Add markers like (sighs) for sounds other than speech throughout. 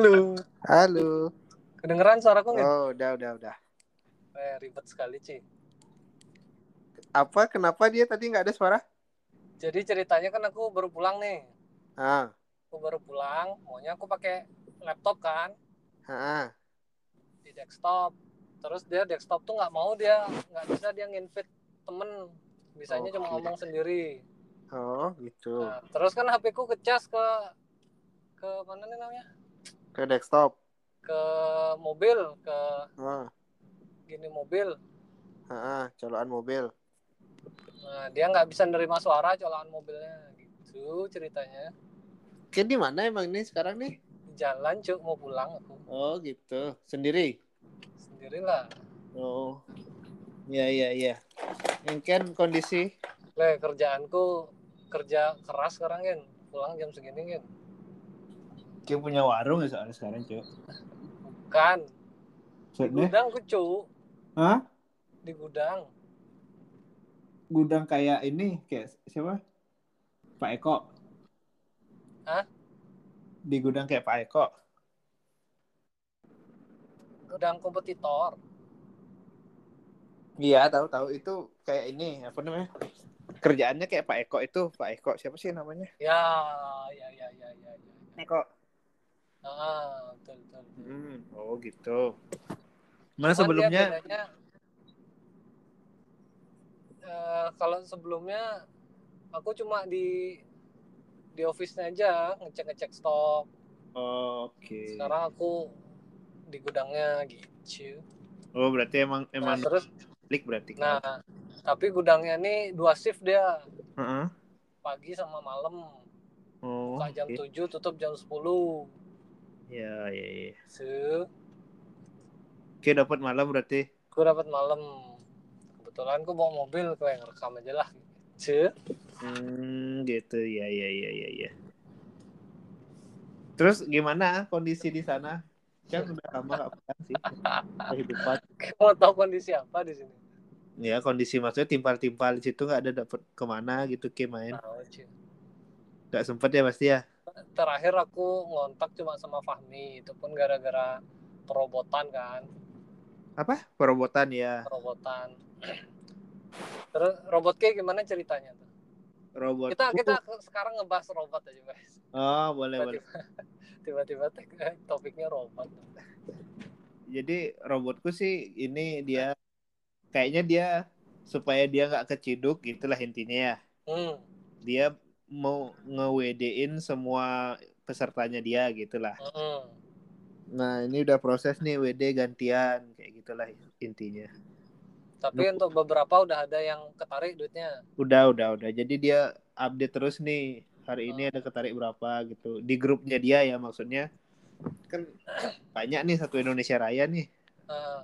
Halo, Halo. kedengeran suaraku nggak? Oh, udah, udah, udah. Eh, ribet sekali, Ci. Apa? Kenapa dia tadi nggak ada suara? Jadi ceritanya kan aku baru pulang nih. Ah, Aku baru pulang, maunya aku pakai laptop kan, ah, di desktop. Terus dia desktop tuh nggak mau dia, nggak bisa dia nginvite temen. Bisanya cuma Oke. ngomong sendiri. oh gitu. Nah, terus kan HP ku kecas ke ke mana nih namanya? Ke desktop. Ke mobil, ke Ah, gini mobil. ah, ah, colokan mobil. Nah, dia nggak bisa nerima suara colokan mobilnya gitu ceritanya. Oke, di mana emang ini sekarang nih? Jalan, cuk, mau pulang aku. Oh, gitu. Sendiri. Sendirilah. Oh. Iya, iya, iya. Yang kan kondisi Le, kerjaanku kerja keras sekarang kan. Pulang jam segini kan. Dia punya warung ya soalnya sekarang, Cuk. Bukan. Di gudang ku, Cuk. Hah? Di gudang. Gudang kayak ini, kayak siapa? Pak Eko. Hah? Di gudang kayak Pak Eko. Gudang kompetitor. Iya, tahu tahu itu kayak ini apa namanya? Kerjaannya kayak Pak Eko itu, Pak Eko siapa sih namanya? Ya, ya, ya, ya, ya. ya. Eko. Ah, betul, betul. Hmm, oh gitu. Mana Cuman sebelumnya? bedanya, eh, kalau sebelumnya aku cuma di di office-nya aja ngecek-ngecek stok. Oh, Oke. Sekarang aku di gudangnya gitu. Oh berarti emang Nah, emang terus klik berarti. nah tapi gudangnya ini dua shift dia, Heeh. pagi sama malam. Oh. Buka jam oke. 7, tutup jam 10. Ya, ya, ya. Se, Oke dapat malam berarti. gue dapat malam. Kebetulan gue bawa mobil, gue yang rekam aja lah. Se, Hmm, gitu. Ya, ya, ya, ya, ya. Terus gimana kondisi di sana? Kan udah lama gak pulang sih. (laughs) Kehidupan. mau tahu kondisi apa di sini? Ya kondisi maksudnya timpal-timpal di situ nggak ada dapat ke mana gitu ke main. Tahu. Nggak sempet ya pasti ya. Terakhir aku ngontak cuma sama Fahmi, itu pun gara-gara perobotan kan, Apa? Perobotan ya. perobotan. (clears throat) Terus robot kayak gimana ceritanya tuh? Robot. Kita kita sekarang ngebahas robot aja, guys. Oh boleh boleh. Tiba-tiba (laughs) tiba-tiba tek- (laughs) topiknya robot. Jadi robotku sih ini dia kayaknya dia supaya dia nggak keciduk gitulah intinya ya. Hmm. Dia mau nge-WD-in semua pesertanya dia gitulah. hmm. Nah, ini udah proses nih WD gantian kayak gitulah intinya. Tapi untuk beberapa udah ada yang ketarik duitnya. Udah, udah, udah. Jadi dia update terus nih. Hari ini ada ketarik berapa gitu. Di grupnya dia ya maksudnya. Kan (coughs) banyak nih satu Indonesia Raya nih. Ah,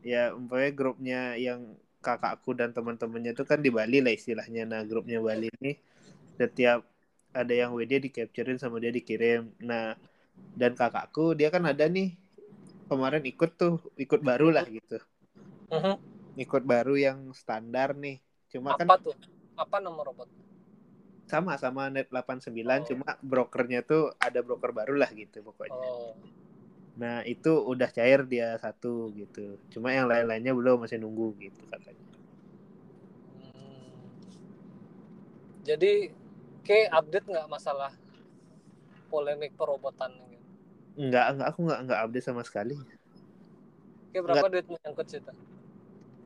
Ya, umpamanya grupnya yang kakakku dan teman-temannya itu kan di Bali lah istilahnya. Nah, grupnya Bali ini setiap ada yang WD di capturein sama dia dikirim. Nah, dan kakakku dia kan ada nih kemarin ikut tuh, ikut baru lah gitu. mhm. Ikut baru yang standar nih. Cuma kan apa tuh? Apa nama robot? sama sama net 89 Oh. cuma brokernya tuh ada broker baru lah gitu pokoknya. Oh, Nah, itu udah cair dia satu gitu. Cuma yang lain-lainnya belum masih nunggu gitu katanya. hmm. Jadi kayak update nggak masalah polemik perobotan gitu. Enggak, enggak aku enggak enggak update sama sekali. Kayak berapa duit menyangkut situ?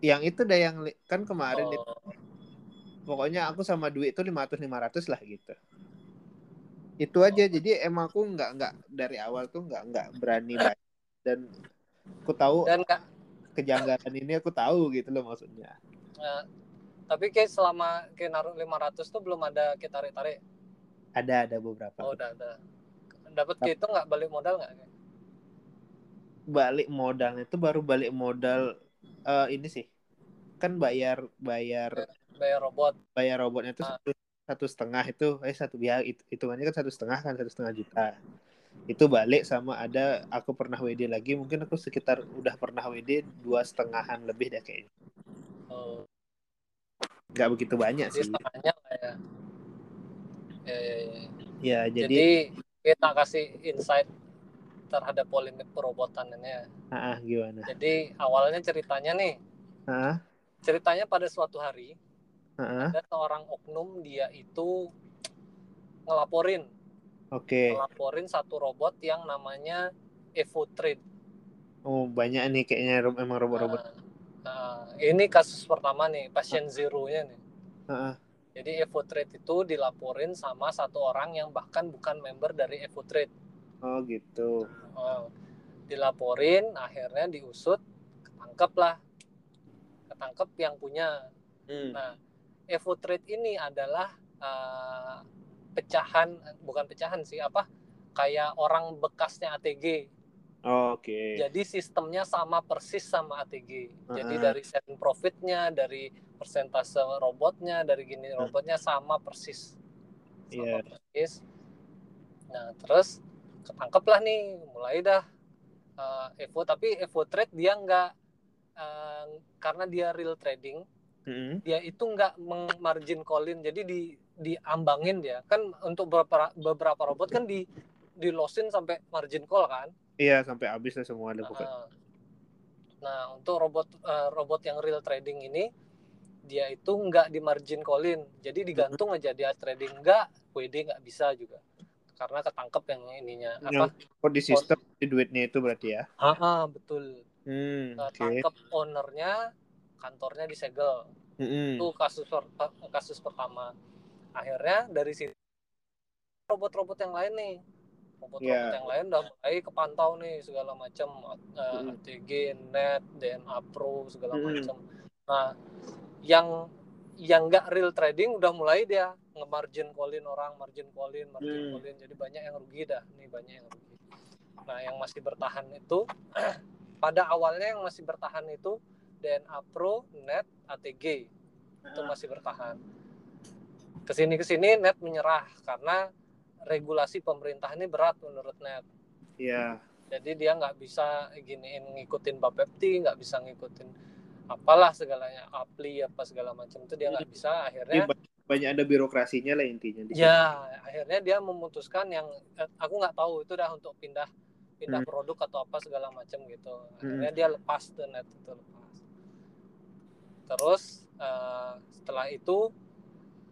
Yang itu dah yang kan kemarin itu, Oh, pokoknya aku sama duit itu 500 500 lah gitu. Itu aja. Jadi emang aku enggak enggak dari awal tuh enggak enggak berani (laughs) dan aku tahu dan nggak kejanggalan ini aku tahu gitu loh maksudnya. eh, tapi kayak selama kayak naruh 500 tuh belum ada kayak tarik-tarik. Ada ada beberapa. Oh, udah ada. Dapat kayak itu nggak balik modal nggak? Balik modalnya itu baru balik modal eh, ini sih. Kan bayar bayar Bayar robot. bayar robotnya itu Ah. satu, satu setengah itu eh satu biaya it- hitungannya kan satu setengah kan satu setengah juta itu balik sama ada aku pernah WD lagi mungkin aku sekitar udah pernah WD dua setengahan lebih deh kayaknya Oh, nggak begitu banyak jadi sih lah ya. Ya, ya, ya. ya jadi, Jadi kita kasih insight terhadap polemik perobotan ini. Ah, gimana? Jadi awalnya ceritanya nih, Ah, ceritanya pada suatu hari ah, ada seorang oknum dia itu ngelaporin, oke. ngelaporin satu robot yang namanya Evo Trade. Oh, banyak nih kayaknya emang robot-robot. Nah, nah, ini kasus pertama nih, pasien zero-nya nih. Ah. Jadi Evo Trade itu dilaporin sama satu orang yang bahkan bukan member dari Evo Trade. Oh, gitu. Oh, dilaporin, akhirnya diusut, ketangkep lah. Ketangkep yang punya. Hmm. Nah, Evo Trade ini adalah eh, pecahan, bukan pecahan sih, apa? Kayak orang bekasnya ATG. Oh, Oke. Jadi sistemnya sama persis sama ATG. Jadi Ah. dari sharing profitnya, dari persentase robotnya, dari gini robotnya sama persis. Sama Iya. persis. Nah, terus ketangkep lah nih, mulai dah eh, Evo. Tapi Evo Trade dia nggak, eh, karena dia real trading, Mm-mm. dia itu nggak margin callin. Jadi di diambangin dia. Kan untuk beberapa beberapa robot kan di di losin sampai margin call kan. Iya, sampai habis lah semua ada bukan. Nah, Nah, untuk robot eh, robot yang real trading ini dia itu nggak di margin callin. Jadi digantung aja dia trading nggak, WD nggak bisa juga. Karena ketangkep yang ininya apa? Kok di sistem di duitnya itu berarti ya. Ah, ah, betul. Hmm, oke. Ketangkep ownernya, kantornya disegel. Mm-mm. Itu kasus per- kasus pertama. Akhirnya dari situ robot-robot yang lain nih. Robot-robot Iya. yang lain udah mulai kepantau nih segala macam eh, Mm. ATG, Net, DNA Pro segala Mm. macam. Nah, yang yang nggak real trading udah mulai dia nge-margin callin orang, margin callin, margin Hmm. callin. Jadi banyak yang rugi dah. Nih banyak yang rugi. Nah, yang masih bertahan itu (clears throat) pada awalnya yang masih bertahan itu DNA Pro, Net, ATG itu masih bertahan. Ke sini ke sini Net menyerah karena regulasi pemerintah ini berat menurut Net. Iya. Jadi dia nggak bisa giniin ngikutin Bapepti, nggak bisa ngikutin apalah segalanya, Apli apa segala macam itu dia nggak bisa. Akhirnya banyak, banyak ada birokrasinya lah intinya di ya akhirnya dia memutuskan yang eh, aku nggak tahu itu dah untuk pindah pindah Hmm. produk atau apa segala macam gitu. Akhirnya dia lepas tuh Net itu lepas. Terus eh, setelah itu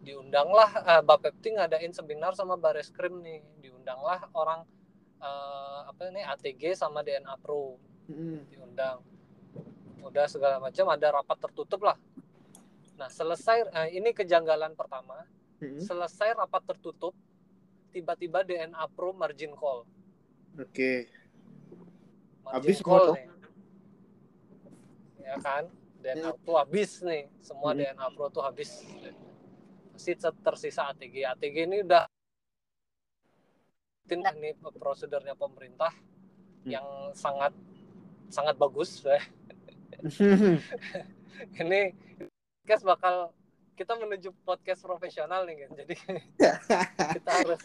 diundanglah uh, Bapepti ngadain seminar sama Bareskrim nih. Diundanglah orang eh, apa ini ATG sama DNA Pro. Mm-mm. diundang. Udah segala macam ada rapat tertutup lah. Nah selesai eh, ini kejanggalan pertama. Mm-mm. selesai rapat tertutup tiba-tiba DNA Pro margin call. Oke. margin Habis call nih. Ya kan? DNA Pro habis nih. Semua Hmm. DNA Pro tuh habis masih tersisa ATG ATG ini udah ini prosedurnya pemerintah Hmm. yang sangat sangat bagus (laughs) ini podcast bakal kita menuju podcast profesional nih kan jadi (laughs) kita harus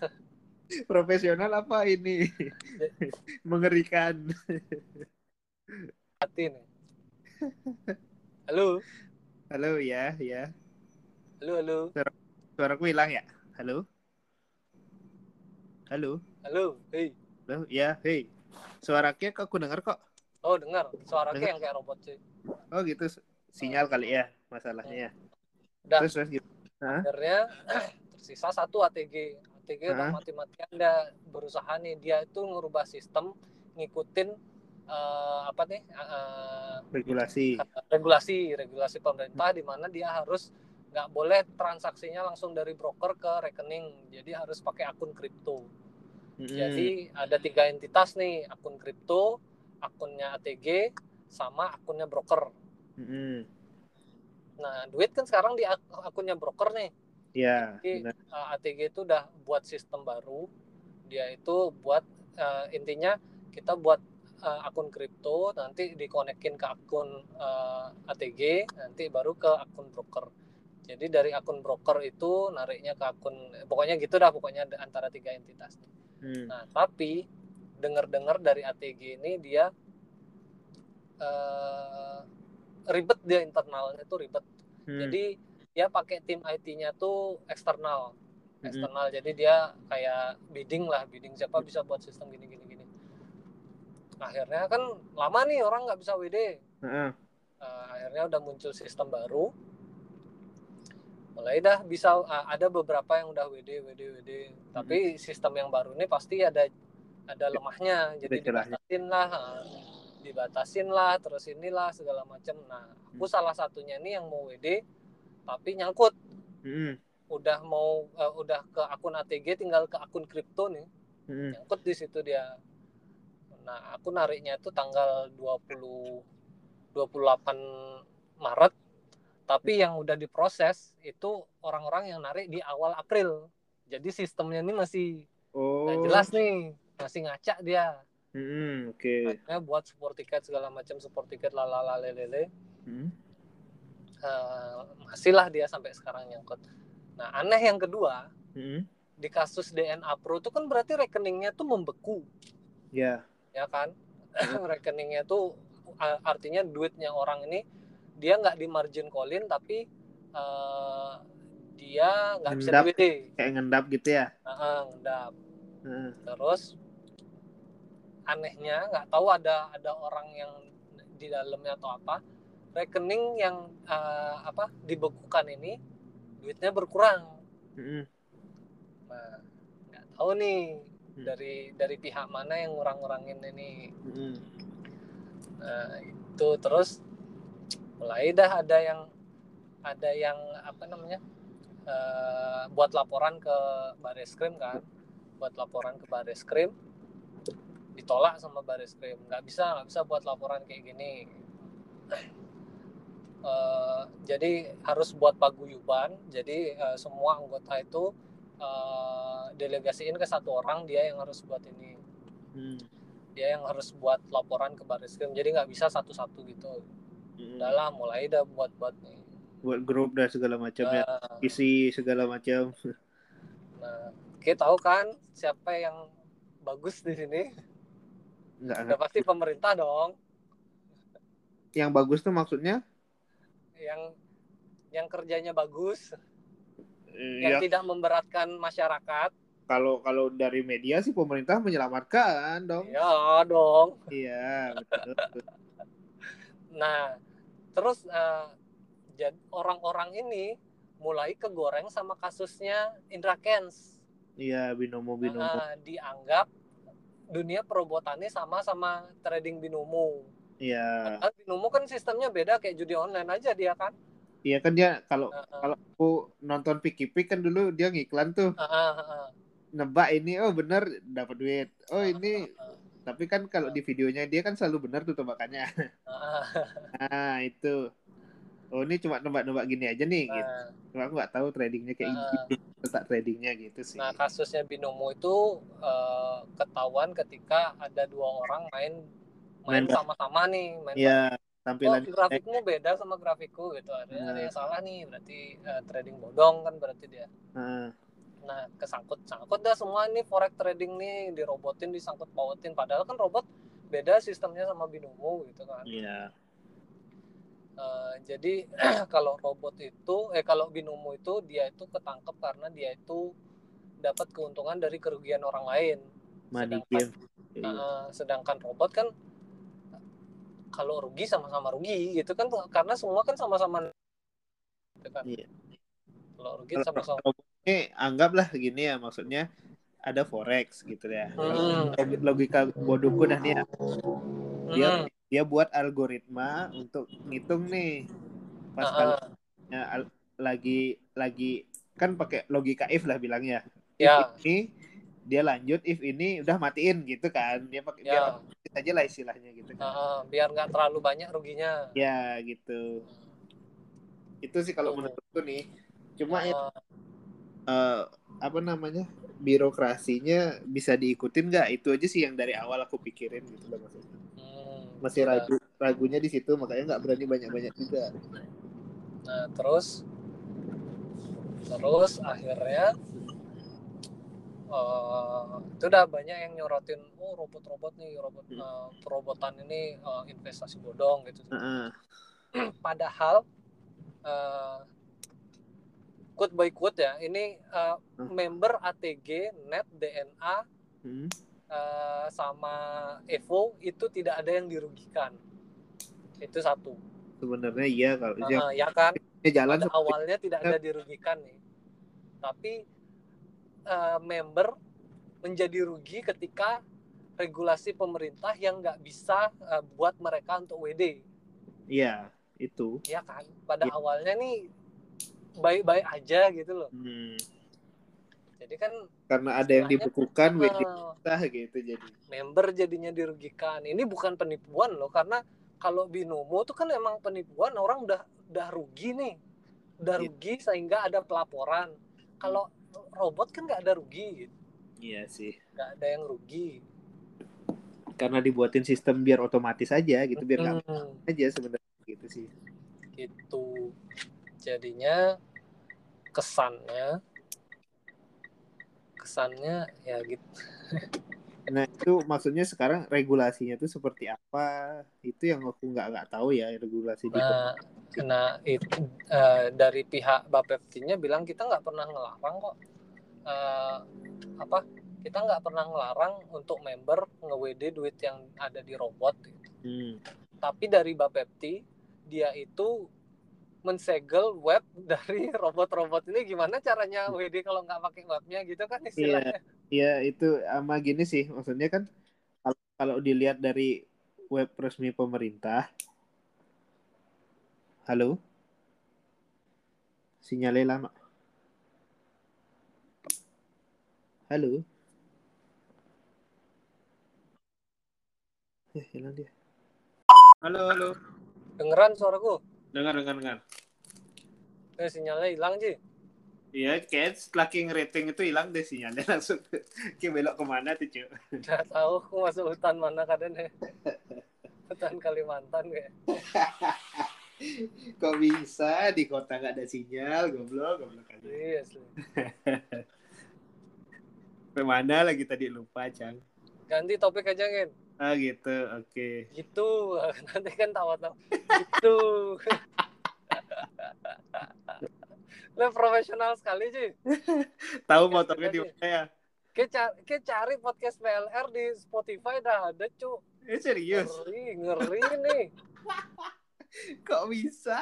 Profesional apa ini? (laughs) Mengerikan. hati nih halo Halo ya, ya. Halo halo Suaraku hilang ya? Halo? Halo? halo hei Halo? Ya, hei. Suaranya kok aku dengar kok. oh dengar suara Dengar. yang kayak robot sih Oh gitu, sinyal kali ya masalahnya ya. udah Terus terus gitu. Akhirnya (clears throat) tersisa satu ATG ATG udah mati-matian dia berusaha nih dia itu ngerubah sistem ngikutin eh, apa nih eh, Regulasi. regulasi regulasi pemerintah di mana dia harus nggak boleh transaksinya langsung dari broker ke rekening jadi harus pakai akun kripto Mm-mm. jadi ada tiga entitas nih akun kripto akunnya ATG sama akunnya broker Mm-mm. nah duit kan sekarang di ak- akunnya broker nih Ya, Jadi benar. uh, ATG itu udah buat sistem baru. Dia itu buat uh, intinya kita buat uh, akun kripto nanti dikonekin ke akun uh, ATG nanti baru ke akun broker. Jadi dari akun broker itu nariknya ke akun pokoknya gitu dah pokoknya antara tiga entitas. Hmm. Nah, tapi dengar-dengar dari ATG ini dia uh, ribet dia internalnya tuh ribet. Hmm. Jadi dia pakai tim IT-nya tuh eksternal, Mm-mm. eksternal. Jadi dia kayak bidding lah, bidding siapa bisa buat sistem gini gini gini. akhirnya kan lama nih orang nggak bisa WD Heeh. Uh, akhirnya udah muncul sistem baru mulai dah bisa uh, ada beberapa yang udah WD WD WD tapi sistem yang baru ini pasti ada ada lemahnya. Jadi dibatasin lah uh, dibatasin lah terus inilah segala macam nah aku Hmm. salah satunya nih yang mau WD tapi nyangkut. Mm-mm. udah mau uh, udah ke akun ATG tinggal ke akun kripto nih. Mm-mm. nyangkut di situ dia. Nah aku nariknya itu tanggal 20 28 Maret tapi yang udah diproses itu orang-orang yang narik di awal April jadi sistemnya ini masih Oh. nggak jelas nih masih ngaca dia Mm-mm, Oke. Makanya buat support tiket segala macam support tiket lalala lelele Mm. eh, masih lah dia sampai sekarang nyangkut nah aneh yang kedua Mm-mm. di kasus DNA Pro itu kan berarti rekeningnya tuh membeku Ya. ya kan (laughs) rekeningnya tuh artinya duitnya orang ini dia nggak di margin callin tapi eh, dia nggak bisa WD Kayak ngendap gitu ya. Heeh, ngendap. Heeh. terus anehnya nggak tahu ada ada orang yang di dalamnya atau apa rekening yang eh, apa dibekukan ini duitnya berkurang Mm-mm. nah nggak tahu nih Hmm. dari dari pihak mana yang ngurang-ngurangin ini Mm-mm. Nah, itu terus mulai dah ada yang ada yang apa namanya eh, buat laporan ke Bareskrim kan. Buat laporan ke Bareskrim ditolak sama Bareskrim nggak bisa nggak bisa buat laporan kayak gini. Eh, jadi harus buat paguyuban. Jadi eh, semua anggota itu eh, delegasiin ke satu orang dia yang harus buat ini. Mm. dia yang harus buat laporan ke Bareskrim jadi nggak bisa satu-satu gitu Mm. udah lah mulai dah buat-buat nih Buat grup dan segala macam ya. nah, Isi segala macam. nah kita tahu kan siapa yang bagus di sini Enggak, udah pasti pemerintah dong Yang bagus tuh maksudnya yang yang kerjanya bagus eh, yang ya tidak memberatkan masyarakat kalau kalau dari media sih pemerintah menyelamatkan dong. ya dong Iya, betul. nah terus jad- orang-orang ini mulai kegoreng sama kasusnya Indra Kents Iya, binomo binomo. Nah, dianggap dunia perobotannya sama sama trading binomo. Iya. Padahal binomo kan sistemnya beda kayak judi online aja dia kan. Iya kan dia kalau Nah, kalau aku nonton Piki Pik kan dulu dia ngiklan tuh ah, ah, ah, nebak ini oh bener dapat duit. Oh ini ah, tapi kan kalau di videonya dia kan selalu benar tuh tebakannya. ah. (laughs) Nah, itu. Oh, ini cuma nebak-nebak gini aja nih gitu. Nah, Cuma aku nggak tahu tradingnya kayak Ah. gitu. Letak tradingnya gitu sih. nah, kasusnya binomo itu eh, ketahuan ketika ada dua orang main main sama-sama nih, main Iya, oh tampilan grafikmu beda sama grafikku gitu. Ada, ada Nah. yang salah nih, berarti eh, trading bodong kan berarti dia. Nah, Nah, kesangkut sangkut dah semua ini forex trading nih dirobotin, disangkut pautin. Padahal kan robot beda sistemnya sama binomo gitu kan. iya. Eh, jadi (clears throat) kalau robot itu, eh kalau binomo itu dia itu ketangkep karena dia itu dapat keuntungan dari kerugian orang lain. Money Sedangkan, game. Eh, sedangkan robot kan kalau rugi sama-sama rugi gitu kan karena semua kan sama-sama gitu kan. Iya. Kalau rugi sama-sama. robot anggaplah gini ya maksudnya ada forex gitu ya. Hmm. Log- Logika bodohku dah nih ya. Dia Hmm. dia buat algoritma untuk ngitung nih pas ah. ya, al- lagi lagi kan pakai logika if lah bilangnya. If Ya. ini dia lanjut if ini udah matiin gitu kan. Dia pakai Ya. biar otomatis aja lah istilahnya gitu kan. Ah. biar nggak terlalu banyak ruginya. Ya gitu. Itu sih kalau Hmm. menurutku nih. Cuma ya Eh, apa namanya birokrasinya bisa diikutin nggak itu aja sih yang dari awal aku pikirin gitu loh maksudnya hmm, masih iya. ragu ragunya di situ makanya nggak berani banyak banyak juga Nah, terus terus akhirnya eh itu udah banyak yang nyorotin oh robot-robot nih robot Hmm. eh, perobotan ini eh, investasi bodong gitu. Heeh. (clears throat) Padahal eh quote by quote ya, ini eh, Hmm. member ATG net DNA Hmm. uh, sama Evo itu tidak ada yang dirugikan. Itu satu. Sebenarnya iya kalau uh, ya kan? Jalan Pada awalnya tidak ada dirugikan nih. Tapi uh, member menjadi rugi ketika regulasi pemerintah yang nggak bisa uh, buat mereka untuk WD iya itu. Iya kan? Pada ya. awalnya nih baik-baik aja gitu loh. Hmm. jadi kan karena ada yang dibukukan uh, WD gitu jadi. member jadinya dirugikan. Ini bukan penipuan loh karena kalau binomo tuh kan emang penipuan orang udah udah rugi nih. Udah iya. rugi sehingga ada pelaporan. Kalau robot kan nggak ada rugi. Gitu. iya sih. Nggak ada yang rugi. Karena dibuatin sistem biar otomatis aja gitu biar nggak hmm. aja sebenarnya gitu sih. Gitu. Jadinya kesannya kesannya ya gitu (laughs) Nah itu maksudnya sekarang regulasinya itu seperti apa? Itu yang aku nggak nggak tahu ya regulasi nah, di Nah itu uh, dari pihak Bapeptinya bilang kita nggak pernah ngelarang kok uh, apa? Kita nggak pernah ngelarang untuk member nge-WD duit yang ada di robot. Gitu. Hmm. Tapi dari Bapepti dia itu mensegel web (laughs) dari robot-robot ini gimana caranya WD kalau nggak pakai webnya gitu kan iya. istilahnya. Iya, itu sama gini sih maksudnya kan kalau, kalau dilihat dari web resmi pemerintah. Halo? Sinyalnya lama. Halo? Eh, hilang dia. Halo, halo. Dengeran suaraku? Dengar, dengar, dengar. Eh, sinyalnya hilang, sih. Iya, kayak setelah King rating itu hilang deh sinyalnya (laughs) langsung. King belok ke mana tuh, cuy? Udah tahu aku masuk hutan mana kadang. Hutan Kalimantan kayak. (laughs) Kok bisa di kota nggak ada sinyal, goblok, goblok aja. Iya, sih. (laughs) Ke mana lagi tadi lupa, Cang. Ganti topik aja, Ngin. Ah gitu, oke. Okay. Gitu, nanti kan tawa-tawa. gitu. Lo profesional sekali sih. (laughs) Tahu motornya di mana ya? Kayak cari, podcast PLR di Spotify dah ada, cu. Eh, serius? Ngeri, ngeri nih. (laughs) Kok bisa?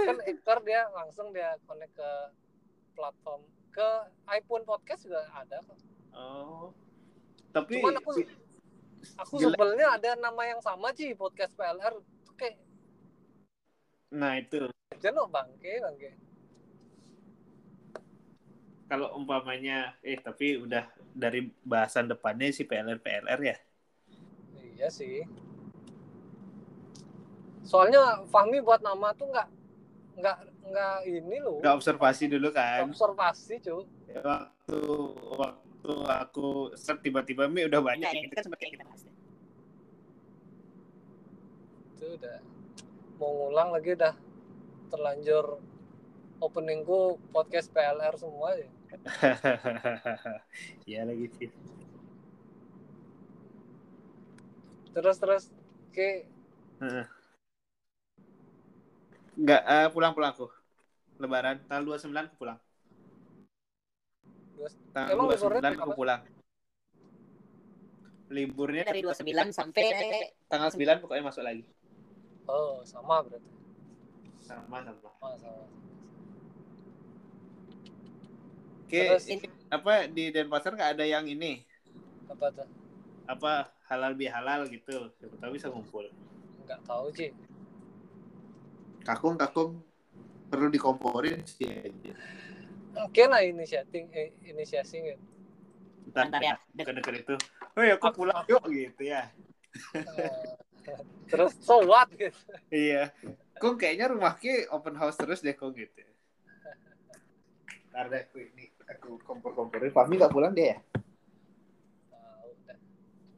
kan Ekor dia langsung dia connect ke platform ke iPhone podcast juga ada kok. Oh. Tapi Cuman aku aku sebelnya ada nama yang sama sih podcast PLR nah itu. Jenuh bangke bangke. Kalau umpamanya eh tapi udah dari bahasan depannya si PLR PLR ya? Iya sih. Soalnya Fahmi buat nama tuh nggak nggak nggak ini loh nggak observasi dulu kan? Observasi cuy ya, waktu waktu aku set tiba-tiba mi udah banyak ya, itu kan seperti kita bahas itu udah mau ngulang lagi udah terlanjur openingku podcast PLR semua ya (laughs) iya lagi sih terus terus ke nggak uh, pulang pulang aku. Lebaran. Tanggal 29 aku pulang. Tanggal Emang 29 aku pulang. Liburnya dari 29 sampai tanggal 9 pokoknya masuk lagi. Oh, sama berarti. Sama sama. Oh, sama. Oke, Terus, apa di Denpasar nggak ada yang ini? Apa tuh? Apa halal bihalal gitu? Siapa tahu bisa ngumpul. Nggak tahu sih. Kakung kakung perlu dikomporin sih aja mungkin lah inisiatif eh, inisiasi gitu Bentar, ya dekat-dekat itu oh ya aku pulang yuk gitu ya uh, terus so what? Gitu iya. Kok kayaknya rumahnya open house terus deh kok gitu. Ntar deh aku ini aku kompor-komporin. Fahmi gak pulang deh? Ya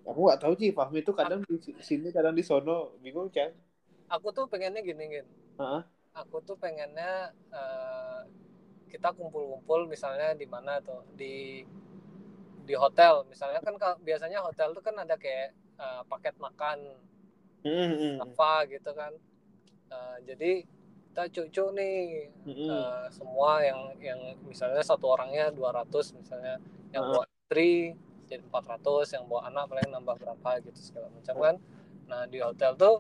aku gak tahu sih Fahmi itu kadang di sini kadang di sono. Bingung kan aku tuh pengennya gini uh -huh. aku tuh pengennya uh, kita kumpul-kumpul misalnya di mana tuh? Di di hotel. Misalnya kan biasanya hotel tuh kan ada kayak uh, paket makan mm-hmm. apa gitu kan uh, jadi kita cucu nih mm-hmm. uh, semua yang yang misalnya satu orangnya 200 misalnya yang uh. buat tri jadi 400 yang bawa anak paling nambah berapa gitu segala macam kan nah di hotel tuh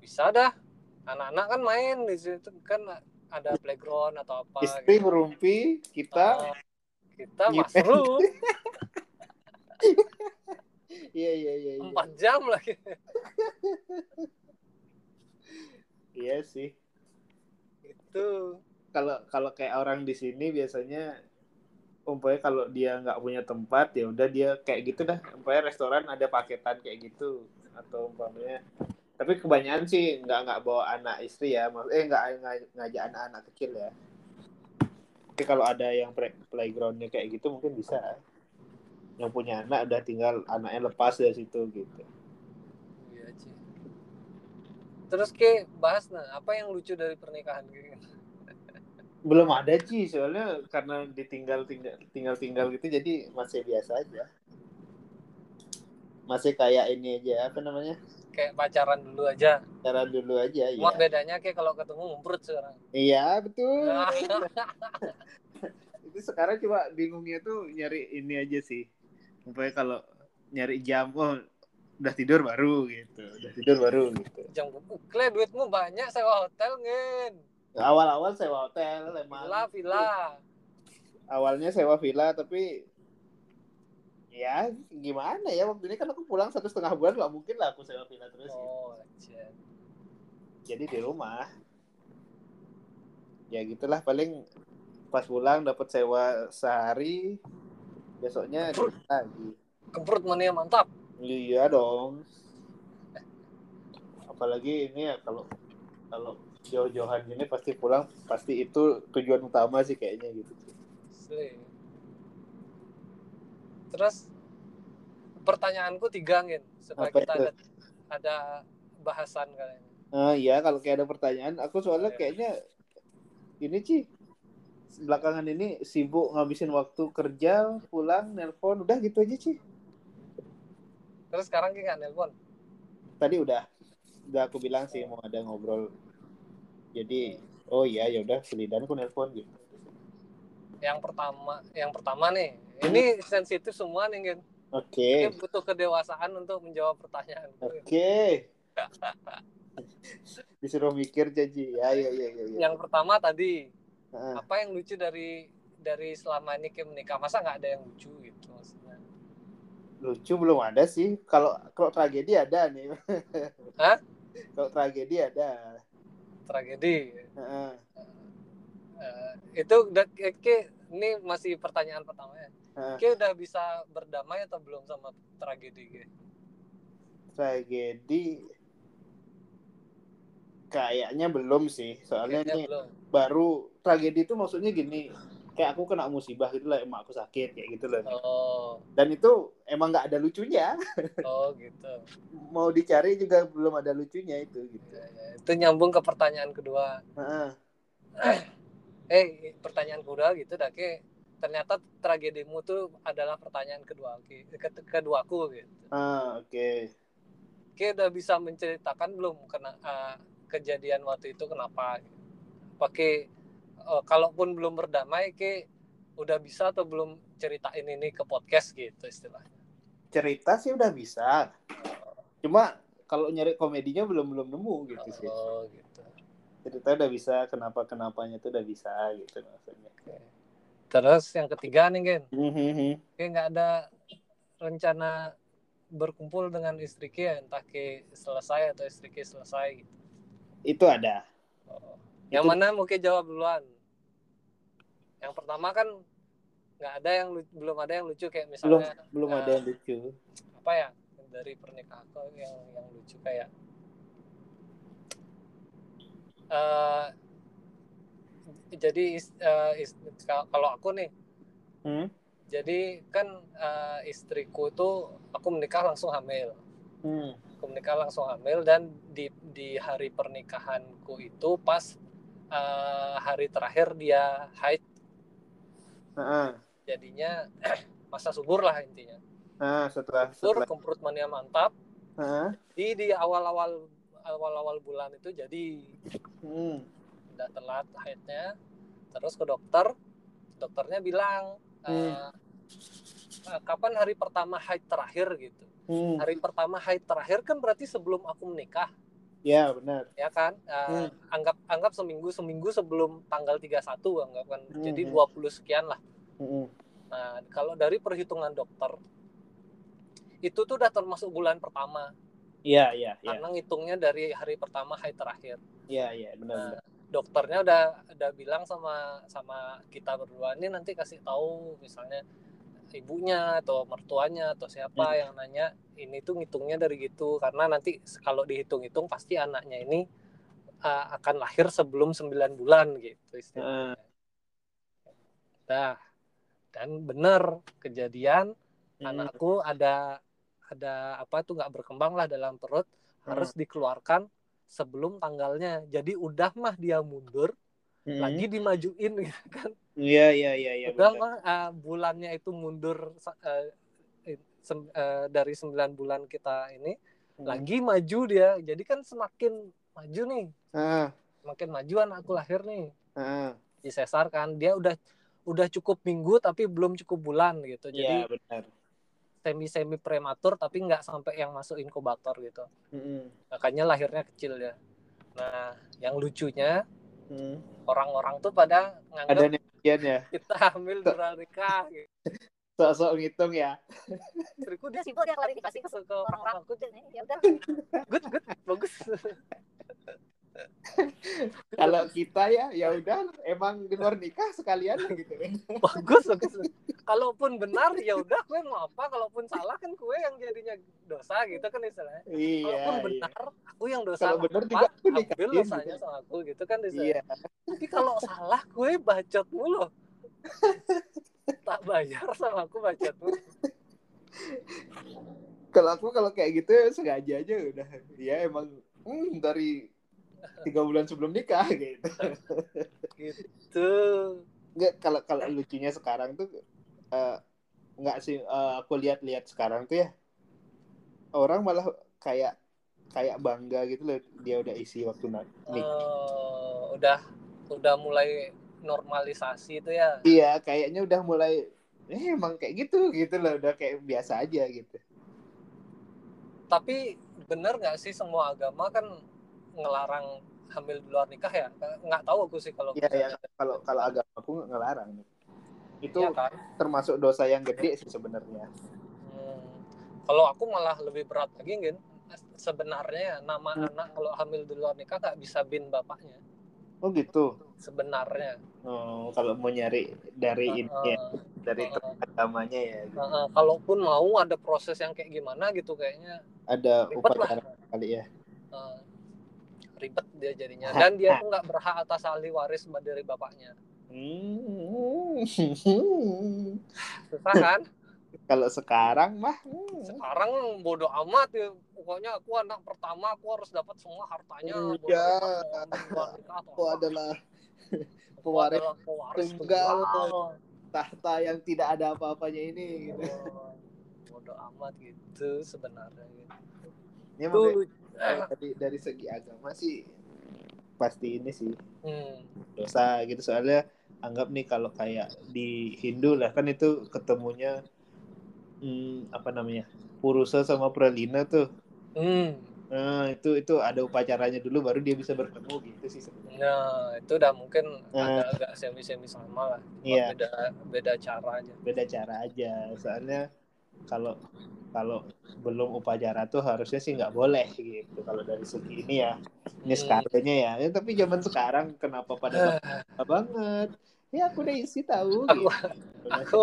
bisa dah anak-anak kan main di situ kan ada playground atau apa istri gitu. merumpi kita uh, kita masuk (laughs) iya iya iya empat jam lagi iya sih. Itu kalau kalau kayak orang di sini biasanya umpamanya kalau dia nggak punya tempat ya udah dia kayak gitu dah. Umpamanya restoran ada paketan kayak gitu. Atau umpamanya tapi kebanyakan sih nggak nggak bawa anak istri ya. Eh nggak ngajak anak-anak kecil ya. Tapi kalau ada yang playgroundnya kayak gitu mungkin bisa yang punya anak udah tinggal anaknya lepas dari situ gitu. Iya sih terus ke bahas nah apa yang lucu dari pernikahan gitu belum ada sih soalnya karena ditinggal tinggal tinggal tinggal gitu jadi masih biasa aja. Masih kayak ini aja apa namanya? Kayak pacaran dulu aja. Pacaran dulu aja ya bedanya kayak kalau ketemu ngumpet sekarang. Iya betul. (laughs) Itu sekarang cuma bingungnya tuh nyari ini aja sih supaya kalau nyari jam oh udah tidur baru gitu. Udah tidur baru gitu. Jam kle duitmu banyak sewa hotel ngen. Awal-awal sewa hotel emang. Villa villa. Awalnya sewa villa tapi ya gimana ya waktu ini kan aku pulang satu setengah bulan nggak mungkin lah aku sewa villa terus oh, gitu. jadi di rumah. Ya gitulah paling pas pulang dapat sewa sehari besoknya lagi. Kemprut mania mantap? Iya dong. Apalagi ini ya kalau kalau jauh-jauhan gini pasti pulang pasti itu tujuan utama sih kayaknya gitu. Terus pertanyaanku tiga ngin supaya Apa kita ada ada bahasan kalian ah iya kalau kayak ada pertanyaan aku soalnya oh, kayaknya ini sih belakangan ini sibuk ngabisin waktu kerja pulang nelpon udah gitu aja sih terus sekarang kayak nelpon? Tadi udah udah aku bilang sih mau ada ngobrol. Jadi oh iya ya udah Selidan aku nelpon gitu. Yang pertama yang pertama nih ini sensitif semua nih kan oke. Okay. butuh kedewasaan untuk menjawab pertanyaan. Oke. Okay. (laughs) disuruh mikir jadi ya, ya ya ya, ya. yang pertama tadi uh. apa yang lucu dari dari selama ini ke menikah masa nggak ada yang lucu gitu maksudnya lucu belum ada sih kalau kalau tragedi ada nih (laughs) Hah? kalau tragedi ada tragedi. Uh. Uh, itu udah ke ini masih pertanyaan pertama ya. Uh. Ke udah bisa berdamai atau belum sama tragedi? Tragedi kayaknya belum sih. Soalnya kayaknya ini belum. baru tragedi itu maksudnya gini kayak aku kena musibah gitu lah emak aku sakit kayak gitu loh oh. dan itu emang nggak ada lucunya (laughs) oh gitu mau dicari juga belum ada lucunya itu gitu ya, ya. itu nyambung ke pertanyaan kedua uh-uh. (clears throat) eh pertanyaan kedua gitu dah ke ternyata tragedimu tuh adalah pertanyaan kedua ke, kedua aku gitu ah oke okay. ke udah bisa menceritakan belum kena uh, kejadian waktu itu kenapa? Pakai uh, kalaupun belum berdamai ke udah bisa atau belum ceritain ini ke podcast gitu istilahnya? Cerita sih udah bisa. Cuma kalau nyari komedinya belum belum nemu gitu sih. Oh gitu. Cerita udah bisa kenapa kenapanya tuh udah bisa gitu maksudnya. Okay. terus yang ketiga nih Gen. Mm-hmm. kayak nggak ada rencana berkumpul dengan istri Ki entah ke selesai atau istri Ki selesai gitu itu ada oh. yang itu... mana mungkin jawab duluan yang pertama kan nggak ada yang belum ada yang lucu kayak misalnya belum belum uh, ada yang lucu apa ya dari pernikahan kok yang yang lucu kayak uh, jadi uh, is, kalau aku nih hmm? jadi kan uh, istriku tuh aku menikah langsung hamil hmm. Aku menikah langsung hamil dan di di hari pernikahanku itu pas uh, hari terakhir dia haid uh-uh. jadinya (clears throat) masa subur lah intinya uh, setelah subur setelah... kemprut mania mantap uh-huh. di di awal-awal awal-awal bulan itu jadi hmm. udah telat haidnya terus ke dokter dokternya bilang hmm. uh, eh, kapan hari pertama haid terakhir gitu. Hmm. Hari pertama haid terakhir kan berarti sebelum aku menikah, Ya benar. ya kan? Eh, Hmm. anggap anggap seminggu seminggu sebelum tanggal 31 anggap kan. Hmm. Jadi 20 sekian lah. Hmm. Nah, kalau dari perhitungan dokter itu tuh udah termasuk bulan pertama Iya iya iya. karena ngitungnya dari hari pertama haid terakhir. Iya iya benar Nah, benar. dokternya udah udah bilang sama sama kita berdua ini nanti kasih tahu misalnya ibunya atau mertuanya atau siapa Hmm. yang nanya ini tuh ngitungnya dari gitu karena nanti kalau dihitung-hitung pasti anaknya ini uh, akan lahir sebelum 9 bulan gitu istilahnya. Nah, dan benar kejadian Hmm. anakku ada ada apa tuh nggak berkembang lah dalam perut Hmm. harus dikeluarkan sebelum tanggalnya jadi udah mah dia mundur Hmm. lagi dimajuin (laughs) gitu kan Iya iya iya iya. udah mah uh, bulannya itu mundur uh, sem- uh, dari 9 bulan kita ini Hmm. lagi maju dia jadi kan semakin maju nih Ah, semakin maju anakku lahir nih ah. disesar kan dia udah udah cukup minggu tapi belum cukup bulan gitu jadi Iya benar. semi semi prematur tapi nggak sampai yang masuk inkubator gitu Hmm. makanya lahirnya kecil ya nah yang lucunya Hmm. orang-orang tuh pada Ada netizen ya. kita hamil di luar nikah gitu. Sok-sok ngitung ya. istriku dia simpel dia klarifikasi ke orang-orang aku ya udah. Good good. Bagus (laughs) Kalau kita ya ya udah emang luar nikah sekalian gitu (laughs) bagus bagus kalaupun benar ya udah gue mau apa kalaupun salah kan gue yang jadinya dosa gitu kan istilahnya Iya. kalaupun iya. benar aku yang dosa Kalau benar juga aku nikahin ambil gitu. dosanya sama aku gitu kan istilahnya. Iya. tapi kalau salah gue bacot mulu tak bayar sama aku bacot mulu Kalau aku kalau kayak gitu sengaja aja udah. Ya emang hmm, dari tiga bulan sebelum nikah (laughs) gitu. gitu Enggak kalau kalau lucunya sekarang tuh eh, nggak sih eh, aku lihat-lihat sekarang tuh ya orang malah kayak kayak bangga gitu loh dia udah isi waktu na- nikah. Eh, udah udah mulai normalisasi itu ya Iya, kayaknya udah mulai eh emang kayak gitu gitu loh, udah kayak biasa aja gitu. tapi bener nggak sih semua agama kan ngelarang hamil di luar nikah ya nggak tahu aku sih kalau Iya, ya, kalau kalau agama aku ngelarang. Itu Iya kan termasuk dosa yang gede sih sebenarnya. Hmm. kalau aku malah lebih berat lagi Gin sebenarnya nama Hmm. anak kalau hamil di luar nikah nggak bisa bin bapaknya Oh gitu. sebenarnya Oh, kalau mau nyari dari ini ya, dari Heeh. agamanya ya, gitu. Heeh, kalaupun mau ada proses yang kayak gimana gitu kayaknya ada upacara kali ya. eh, ribet dia jadinya dan dia tuh nggak berhak atas ahli waris dari bapaknya Hmm. susah kan kalau sekarang mah hmm. sekarang bodoh amat ya pokoknya aku anak pertama aku harus dapat semua hartanya atau aku adalah pewaris tunggal. tahta yang tidak ada apa-apanya ini. Gitu. Oh, bodoh amat gitu sebenarnya gitu. Ya, dari dari segi agama sih pasti ini sih hmm, dosa gitu soalnya anggap nih kalau kayak di Hindu lah kan itu ketemunya hmm, apa namanya Purusa sama Pralina tuh hmm. nah itu itu ada upacaranya dulu baru dia bisa bertemu gitu sih sebenarnya Nah, itu udah mungkin Nah. agak-agak semi-semi sama lah. Iya. Beda beda cara aja. beda cara aja soalnya kalau kalau belum upacara tuh harusnya sih nggak boleh gitu kalau dari segi ini ya ini Hmm. skalanya ya. Ya, tapi zaman sekarang kenapa pada bangga banget ya aku udah isi tahu Aku- gitu. aku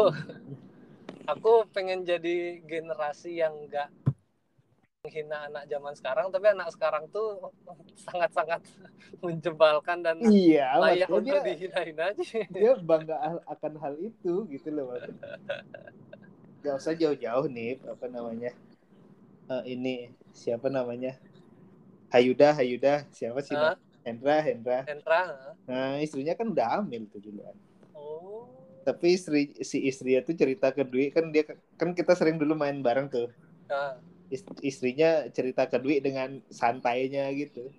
aku pengen jadi generasi yang enggak menghina anak zaman sekarang tapi anak sekarang tuh sangat-sangat (laughs) menjebalkan dan iya layak untuk dihina-hina aja. dia bangga akan hal itu gitu loh maksudnya. (laughs) Gak usah jauh-jauh nih apa namanya? Eh, ini siapa namanya? Hayuda Hayuda. Siapa sih Hah? Hendra Hendra. Hendra. nah istrinya kan udah hamil tuh duluan. Oh. tapi istri si istrinya tuh cerita ke Dwi. Kan dia kan kita sering dulu main bareng tuh. Nah, Ist- istrinya cerita ke Dwi dengan santainya gitu.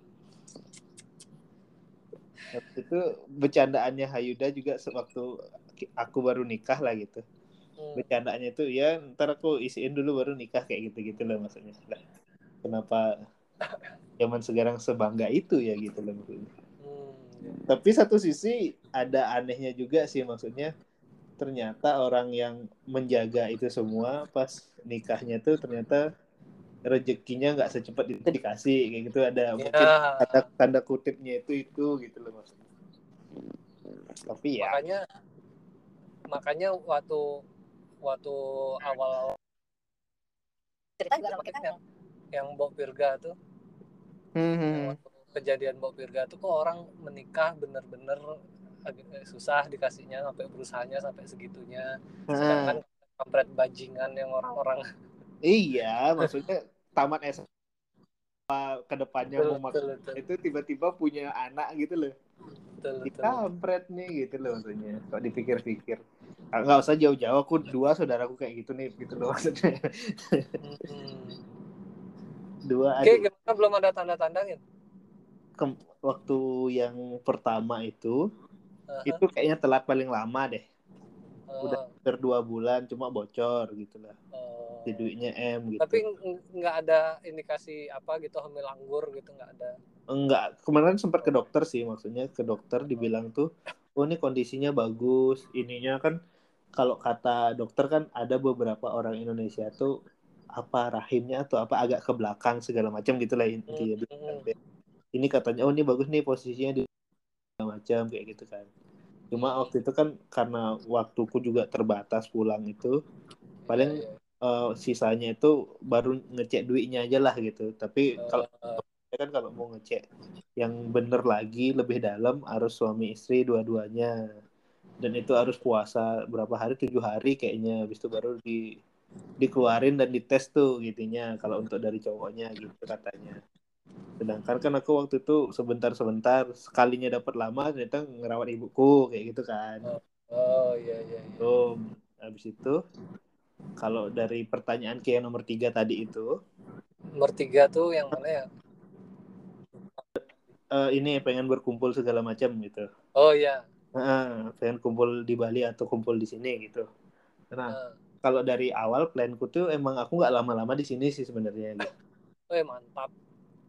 Waktu itu bercandaannya Hayuda juga sewaktu aku baru nikah lah gitu. Bercandanya itu ya ntar aku isiin dulu baru nikah kayak gitu gitu loh maksudnya. Lah, kenapa zaman sekarang sebangga itu ya gitu loh maksudnya. Hmm. tapi satu sisi ada anehnya juga sih maksudnya. Ternyata orang yang menjaga itu semua pas nikahnya tuh ternyata rezekinya nggak secepat itu dikasih kayak gitu. Ada mungkin Ya. tanda tanda kutipnya itu itu gitu loh maksudnya. Tapi ya. Makanya makanya waktu waktu awal cerita juga sama kita yang yang Mbok Virga tuh. Hmm. waktu kejadian Mbok Virga tuh kok orang menikah bener-bener agak eh, susah dikasihnya sampai berusahanya sampai segitunya. Nah, sedangkan kampret bajingan yang orang-orang. Iya maksudnya tamat SMA ke depannya betul, mau betul, makan betul, itu tiba-tiba punya anak gitu loh betul, betul. dikampret nih gitu loh maksudnya kok dipikir-pikir Ah, nggak usah jauh-jauh aku dua saudaraku kayak gitu nih gitu loh (laughs) maksudnya Hmm. dua Oke, adik gimana belum ada tanda-tandanya? Kem- waktu yang pertama itu Aha, itu kayaknya telat paling lama deh ah, udah hampir dua bulan cuma bocor gitu lah ah. di duitnya M gitu Tapi ng- nggak ada indikasi apa gitu hamil anggur gitu nggak ada. Enggak kemarin sempat ke dokter sih maksudnya ke dokter dibilang tuh oh ini kondisinya bagus ininya kan kalau kata dokter kan ada beberapa orang Indonesia tuh apa rahimnya atau apa agak ke belakang segala macam gitu lah intinya Hmm. ini katanya oh ini bagus nih posisinya di segala macam kayak gitu kan. Cuma waktu itu kan karena waktuku juga terbatas pulang itu paling eh, sisanya itu baru ngecek duitnya aja lah gitu. Tapi kalau Ah, Ya kan kalau mau ngecek yang bener lagi lebih dalam harus suami istri dua-duanya dan itu harus puasa berapa hari tujuh hari kayaknya habis itu baru di dikeluarin dan dites tuh gitunya kalau untuk dari cowoknya gitu katanya sedangkan kan aku waktu itu sebentar-sebentar sekalinya dapat lama ternyata ngerawat ibuku kayak gitu kan oh iya iya. iya. tuh habis itu kalau dari pertanyaan ke yang nomor tiga tadi itu Nomor tiga tuh yang mana ya? Eh, ini pengen berkumpul segala macam gitu Oh iya. Heeh, pengen kumpul di Bali atau kumpul di sini gitu. Nah, Ah. kalau dari awal planku tuh emang aku nggak lama-lama di sini sih sebenarnya. Gitu. (laughs) Oh mantap.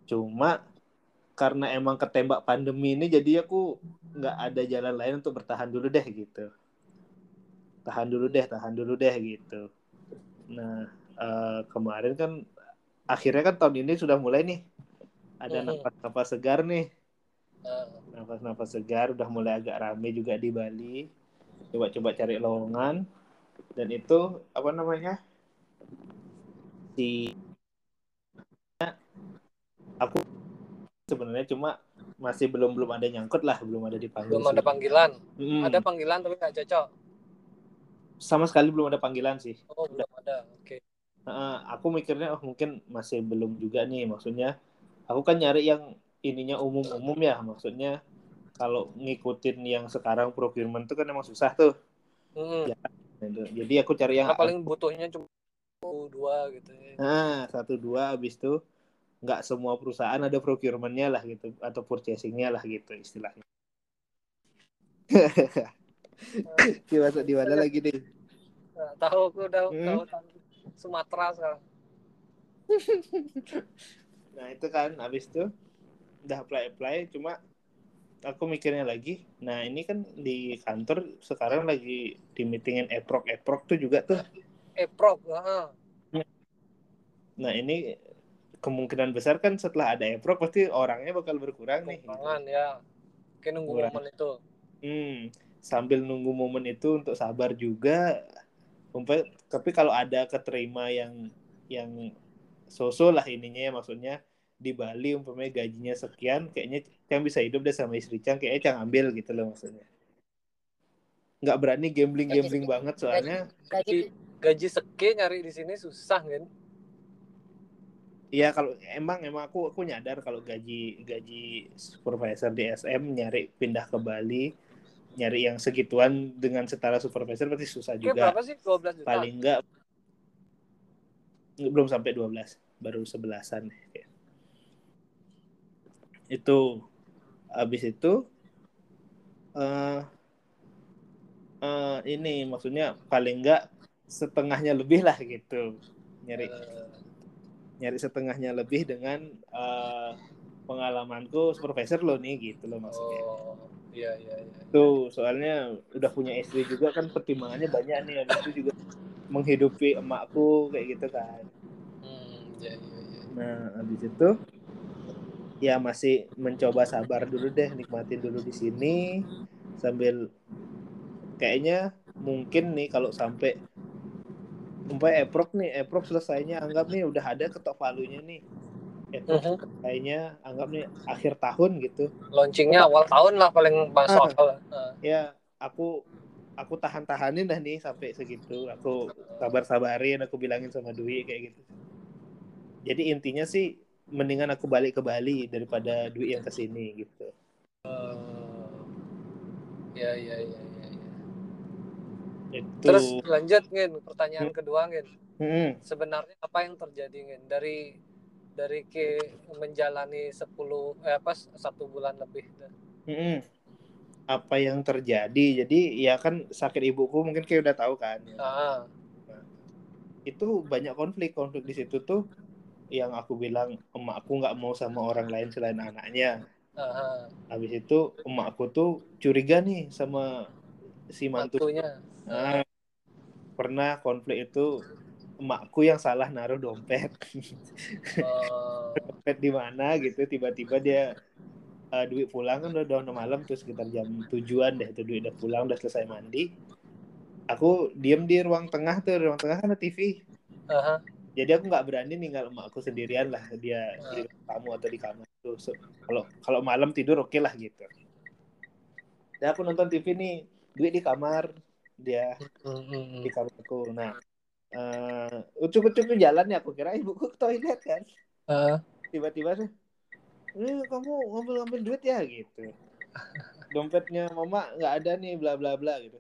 Cuma karena emang ketembak pandemi ini jadi aku nggak ada jalan lain untuk bertahan dulu deh gitu. Tahan dulu deh, tahan dulu deh gitu. Nah, eh, kemarin kan akhirnya kan tahun ini sudah mulai nih. Ada Mhm. nafas-nafas segar nih. Ah, nafas-nafas segar udah mulai agak rame juga di Bali coba-coba cari lowongan dan itu apa namanya si aku sebenarnya cuma masih belum belum ada nyangkut lah belum ada dipanggil belum ada sih. panggilan. Mm-mm. Ada panggilan tapi nggak cocok. sama sekali belum ada panggilan sih Oh belum ada. Oke. Heeh, aku mikirnya oh mungkin masih belum juga nih maksudnya aku kan nyari yang ininya umum-umum ya maksudnya kalau ngikutin yang sekarang procurement tuh kan emang susah tuh Hmm. Ya. Gitu. jadi aku cari yang Karena paling butuhnya cuma satu, dua gitu. ya. nah satu dua habis itu nggak semua perusahaan ada procurementnya lah gitu atau purchasingnya lah gitu istilahnya (laughs) di mana lagi nih Nah, tahu aku udah Hmm. tahu tahu. Sumatera sekarang. (laughs) nah itu kan habis itu udah apply apply cuma aku mikirnya lagi nah ini kan di kantor sekarang lagi di meetingin eprok eprok tuh juga tuh Eprok. ah. nah ini kemungkinan besar kan setelah ada eprok pasti orangnya bakal berkurang nih gitu. Kekurangan ya. Kayak nunggu Kurang. momen itu. Hmm, sambil nunggu momen itu untuk sabar juga. Tapi kalau ada keterima yang yang sosok lah ininya ya maksudnya di Bali umpamanya gajinya sekian, kayaknya Cang bisa hidup deh sama istri Cang, kayaknya Cang ambil gitu loh maksudnya. Nggak berani gambling-gambling banget soalnya Gaji gaji seke nyari di sini susah kan? Iya kalau emang emang aku aku nyadar kalau gaji gaji supervisor di SM nyari pindah ke Bali nyari yang segituan dengan setara supervisor pasti susah Kayak juga. berapa sih? 12 juta. paling enggak belum sampai 12 baru 11-an kayak. itu habis itu eh eh, ini maksudnya paling enggak setengahnya lebih lah gitu. Nyari Eh, nyari setengahnya lebih dengan uh, pengalamanku profesor lo nih gitu loh maksudnya. Oh iya iya iya. Tuh soalnya udah punya istri juga kan pertimbangannya banyak nih habis itu juga menghidupi emakku kayak gitu kan. Hmm iya iya iya. Nah habis itu ya masih mencoba sabar dulu deh nikmatin dulu di sini sambil kayaknya mungkin nih kalau sampai sampai eprok nih eprok selesainya anggap nih udah ada ketok palunya nih. Eprok Mhm. selesainya anggap nih akhir tahun gitu. Launchingnya awal tahun lah paling masuk akal Eh, ya aku aku tahan tahanin dah nih sampai segitu. Aku sabar sabarin aku bilangin sama Dwi kayak gitu. Jadi intinya sih mendingan aku balik ke Bali daripada Dwi yang ke sini gitu. Iya iya iya iya iya. itu. Terus lanjut Ngin pertanyaan kedua Ngin Mm-mm. sebenarnya apa yang terjadi Ngin dari dari ke menjalani 10 eh apa satu bulan lebih Mm-mm. Apa yang terjadi. Jadi ya kan sakit ibuku mungkin kayak udah tahu kan. Ah itu banyak konflik konflik di situ tuh yang aku bilang emakku nggak mau sama orang lain selain anaknya. Ah, habis itu emakku tuh curiga nih sama si mantu. Mantunya. Nah, pernah konflik itu emakku yang salah naruh dompet. Oh, (laughs) dompet di mana gitu tiba-tiba dia eh, duit pulang kan udah udah malam tuh sekitar jam tujuan deh itu duit udah pulang udah selesai mandi. Aku diem di ruang tengah tuh ruang tengah kan ada TV aha, jadi aku nggak berani ninggal emakku sendirian lah dia di tamu atau di kamar tuh. So, kalau kalau malam tidur oke lah gitu. Dan aku nonton TV nih duit di kamar dia hmm. di kamarku nah eh ucuk-ucuk jalan ya aku kira ibuku ke toilet kan. Tiba-tiba tuh ini kamu ngambil-ngambil duit ya? Gitu. Dompetnya mama nggak ada nih bla bla bla gitu.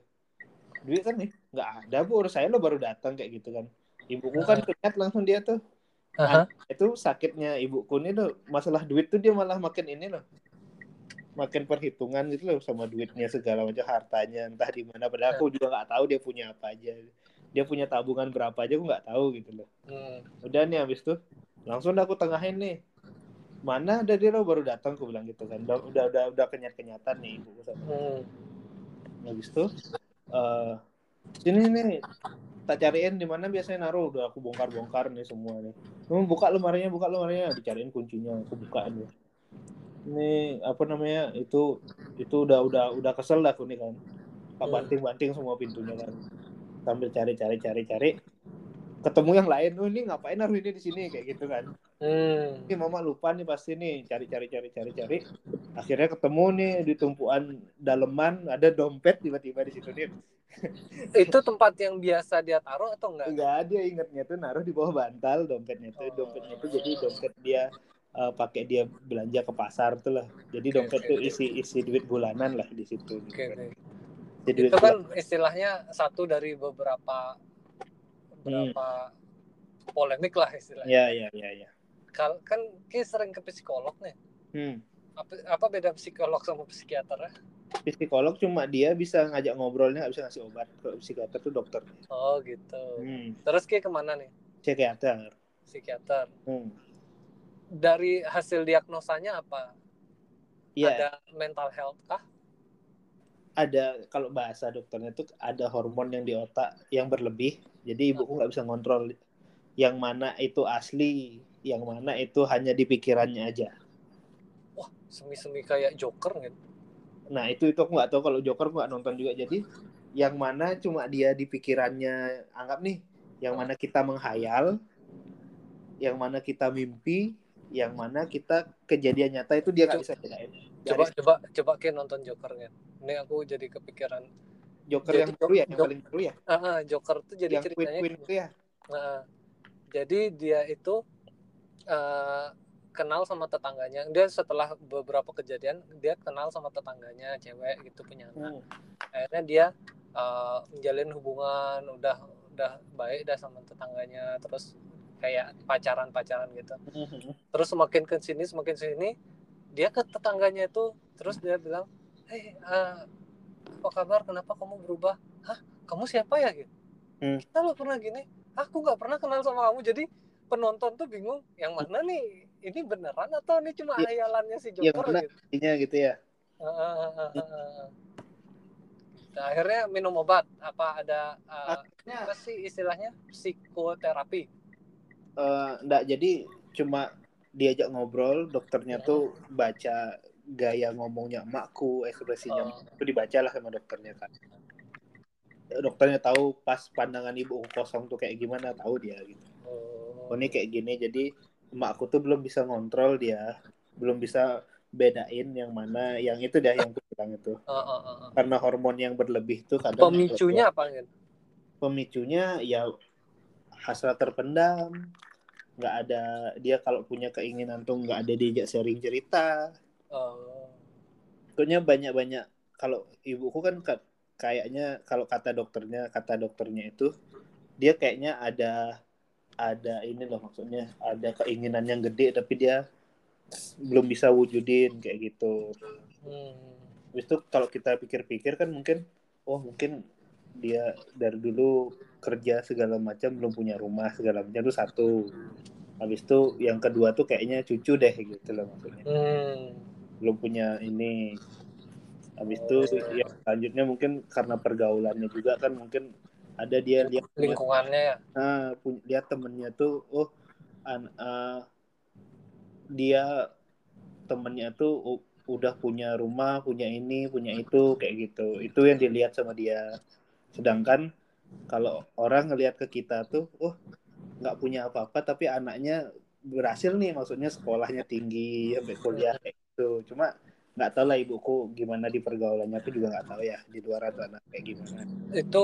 Duit kan nih? Nggak ada bu urus saya lo baru datang kayak gitu kan. Ibuku kan lihat langsung dia tuh. Aha. itu sakitnya ibuku nih tuh. Masalah duit tuh dia malah makin ini loh. Makin perhitungan gitu loh sama duitnya segala macam hartanya entah di mana. Padahal aku juga nggak tahu dia punya apa aja. Dia punya tabungan berapa aja aku nggak tahu gitu loh. Hmm, udah nih habis tuh. Langsung aku tengahin nih mana ada dia? Lo baru datang aku bilang gitu kan. Udah udah udah, udah kenyat kenyatan nih ibu sama hmm. habis tuh eh sini nih tak cariin di mana biasanya naruh. Udah aku bongkar bongkar nih semua nih. Kamu buka lemarinya buka lemarinya. Dicariin kuncinya aku bukaan nih. Ini apa namanya itu itu udah udah udah kesel dah aku nih kan. Tak Hmm. banting banting semua pintunya kan. Sambil cari cari cari cari ketemu yang lain oh ini ngapain naruh ini di sini kayak gitu kan Hmm. ini mama lupa nih pasti nih cari cari cari cari cari akhirnya ketemu nih di tumpuan daleman ada dompet tiba-tiba di situ nih (laughs) Itu tempat yang biasa dia taruh atau enggak? enggak dia ingetnya tuh naruh di bawah bantal dompetnya tuh Oh. dompetnya tuh jadi dompet dia eh, pakai dia belanja ke pasar tuh lah jadi Oke, dompet oke, tuh oke. isi isi duit bulanan lah di situ Oke, oke. Jadi Itu kan istilahnya satu dari beberapa beberapa polemik lah istilahnya. ya ya ya ya Kal kan kayak sering ke psikolog nih. hmm. Apa, apa beda psikolog sama psikiater ya? psikolog cuma dia bisa ngajak ngobrolnya nggak bisa ngasih obat kalau psikiater tuh dokter Oh gitu. hmm. Terus kayak ke mana nih? psikiater Psikiater. hmm. Dari hasil diagnosanya apa? Iya. Ada mental health kah? ada kalau bahasa dokternya tuh ada hormon yang di otak yang berlebih jadi ibuku nggak bisa ngontrol yang mana itu asli yang mana itu hanya di pikirannya aja Wah, semi-semi kayak Joker gitu. nah itu itu aku nggak tahu kalau Joker aku nggak nonton juga jadi yang mana cuma dia di pikirannya anggap nih yang mana kita menghayal yang mana kita mimpi yang mana kita kejadian nyata itu dia nggak bisa bedain Coba coba coba kayak nonton Joker kan. Ini aku jadi kepikiran. Joker jadi yang baru ya yang paling baru ya Ah, ah, Joker tuh jadi yang Queen ceritanya Queen itu ya Nah, jadi dia itu eh, kenal sama tetangganya. Dia setelah beberapa kejadian dia kenal sama tetangganya cewek gitu punya anak. Hmm. Akhirnya dia eh, menjalin hubungan udah udah baik dah sama tetangganya terus kayak pacaran-pacaran gitu. Hmm. Terus semakin ke sini semakin sini dia ke tetangganya itu terus dia bilang, "Hei, eh, apa kabar? Kenapa kamu berubah? Hah? Kamu siapa ya?" gitu. Hmm. kita lo pernah gini aku nggak pernah kenal sama kamu jadi penonton tuh bingung yang mana nih ini beneran atau ini cuma Ya, hayalannya si yang Joker mana gitu gitu ya Ah, ah, ah, ah, ah. Nah, akhirnya minum obat apa ada uh, akhirnya apa sih istilahnya psikoterapi eh, enggak jadi cuma diajak ngobrol dokternya tuh baca gaya ngomongnya emakku ekspresinya Oh. itu dibaca lah sama dokternya kan dokternya tahu pas pandangan ibu kosong tuh kayak gimana tahu dia gitu. Oh, oh ini kayak gini jadi emakku tuh belum bisa ngontrol dia belum bisa bedain yang mana yang itu dah yang bilang itu Ah, ah, ah, ah. karena hormon yang berlebih tuh kadang pemicunya apa kan pemicunya ya hasrat terpendam. Nggak ada dia kalau punya keinginan tuh nggak ada diajak sharing cerita oh. pokoknya banyak-banyak kalau ibuku kan ka- kayaknya kalau kata dokternya kata dokternya itu dia kayaknya ada ada ini loh maksudnya ada keinginan yang gede tapi dia belum bisa wujudin kayak gitu Hmm. Habis itu kalau kita pikir-pikir kan mungkin oh mungkin dia dari dulu kerja segala macam belum punya rumah segala macam itu satu. Habis itu yang kedua tuh kayaknya cucu deh gitu loh maksudnya. Hmm. Belum punya ini. Habis itu yang selanjutnya mungkin karena pergaulannya juga kan mungkin ada dia lihat lingkungannya ya. Nah, punya lihat temennya tuh oh an, ah, dia temennya tuh u- udah punya rumah punya ini punya itu kayak gitu. Itu yang dilihat sama dia. Sedangkan kalau orang ngelihat ke kita tuh oh nggak punya apa-apa tapi anaknya berhasil nih maksudnya sekolahnya tinggi sampai kuliah kayak gitu. Cuma nggak tahu lah ibuku gimana di pergaulannya tuh juga nggak tahu ya di luar tuh anak kayak gimana. Itu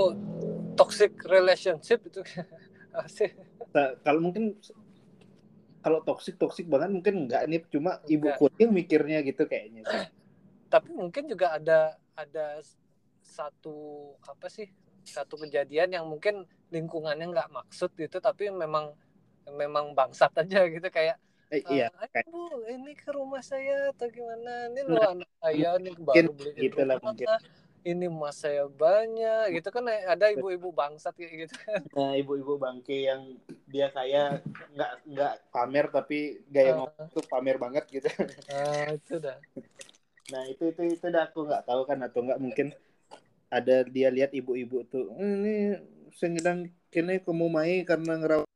toxic relationship itu (laughs) kalau mungkin kalau toksik toksik banget mungkin enggak nih cuma ibu Enggak. yang mikirnya gitu kayaknya. (clears throat) Tapi mungkin juga ada ada satu apa sih satu kejadian yang mungkin lingkungannya nggak maksud gitu tapi memang memang bangsat aja gitu kayak eh, eh, iya "Ayo, kayak Bu, ini ke rumah saya atau gimana? Ini lo Nah, anak saya nih mungkin baru beli gitu lah mungkin. ini mas saya banyak gitu kan ada ibu-ibu bangsat kayak gitu nah, ibu-ibu bangke yang dia kayak nggak nggak pamer tapi gaya ngomong tuh pamer banget gitu. Nah, itu dah. Nah itu itu itu dah aku nggak tahu kan atau nggak mungkin ada dia lihat ibu-ibu tuh "Hmm, ini sengidang kini kamu karena ngerawat.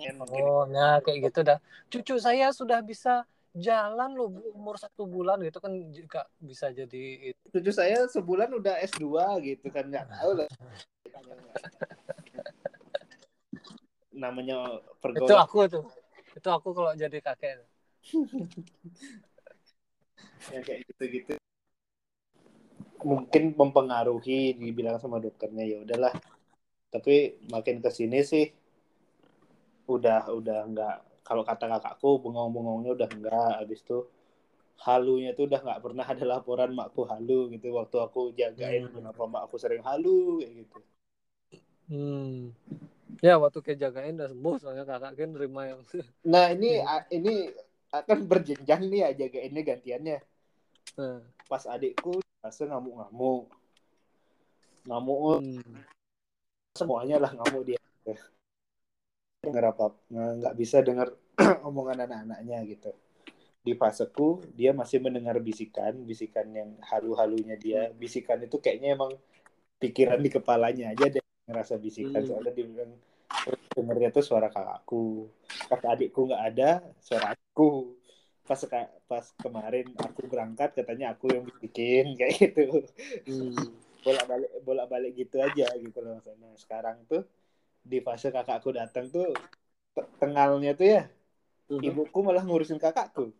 Oh nah kayak gitu dah. Cucu saya sudah bisa jalan loh Bu, umur satu bulan gitu kan juga bisa jadi itu cucu saya sebulan udah S2 gitu kan nggak tahu lah. (laughs) Namanya itu pergaulan aku tuh. Itu aku kalau jadi kakek. (laughs) Yang kayak gitu-gitu. Mungkin mempengaruhi dibilang sama dokternya ya udahlah. Tapi makin ke sini sih udah udah nggak kalau kata kakakku bengong-bengongnya udah enggak habis itu halunya tuh udah nggak pernah ada laporan makku halu gitu waktu aku jagain Hmm. kenapa mak aku sering halu kayak gitu hmm. ya waktu kayak jagain udah sembuh soalnya kakak kan nerima yang (laughs) nah ini Hmm. ini akan berjenjang nih ya jagainnya gantiannya Nah, pas adikku rasa ngamuk-ngamuk ngamuk hmm. semuanya lah ngamuk dia denger apa nggak bisa dengar (clears throat) omongan anak-anaknya gitu. Di faseku dia masih mendengar bisikan bisikan yang halu-halunya dia. Bisikan itu kayaknya emang pikiran di kepalanya aja deh ngerasa bisikan. Hmm. soalnya dia bilang dengernya tuh suara kakakku. Pas adikku nggak ada suara aku pas pas kemarin aku berangkat katanya aku yang bisikin kayak gitu. Hmm. (laughs) bolak balik bolak balik gitu aja gitu loh maksudnya. Sekarang tuh di fase kakakku datang tuh te- tengalnya tuh ya Hmm. ibuku malah ngurusin kakakku.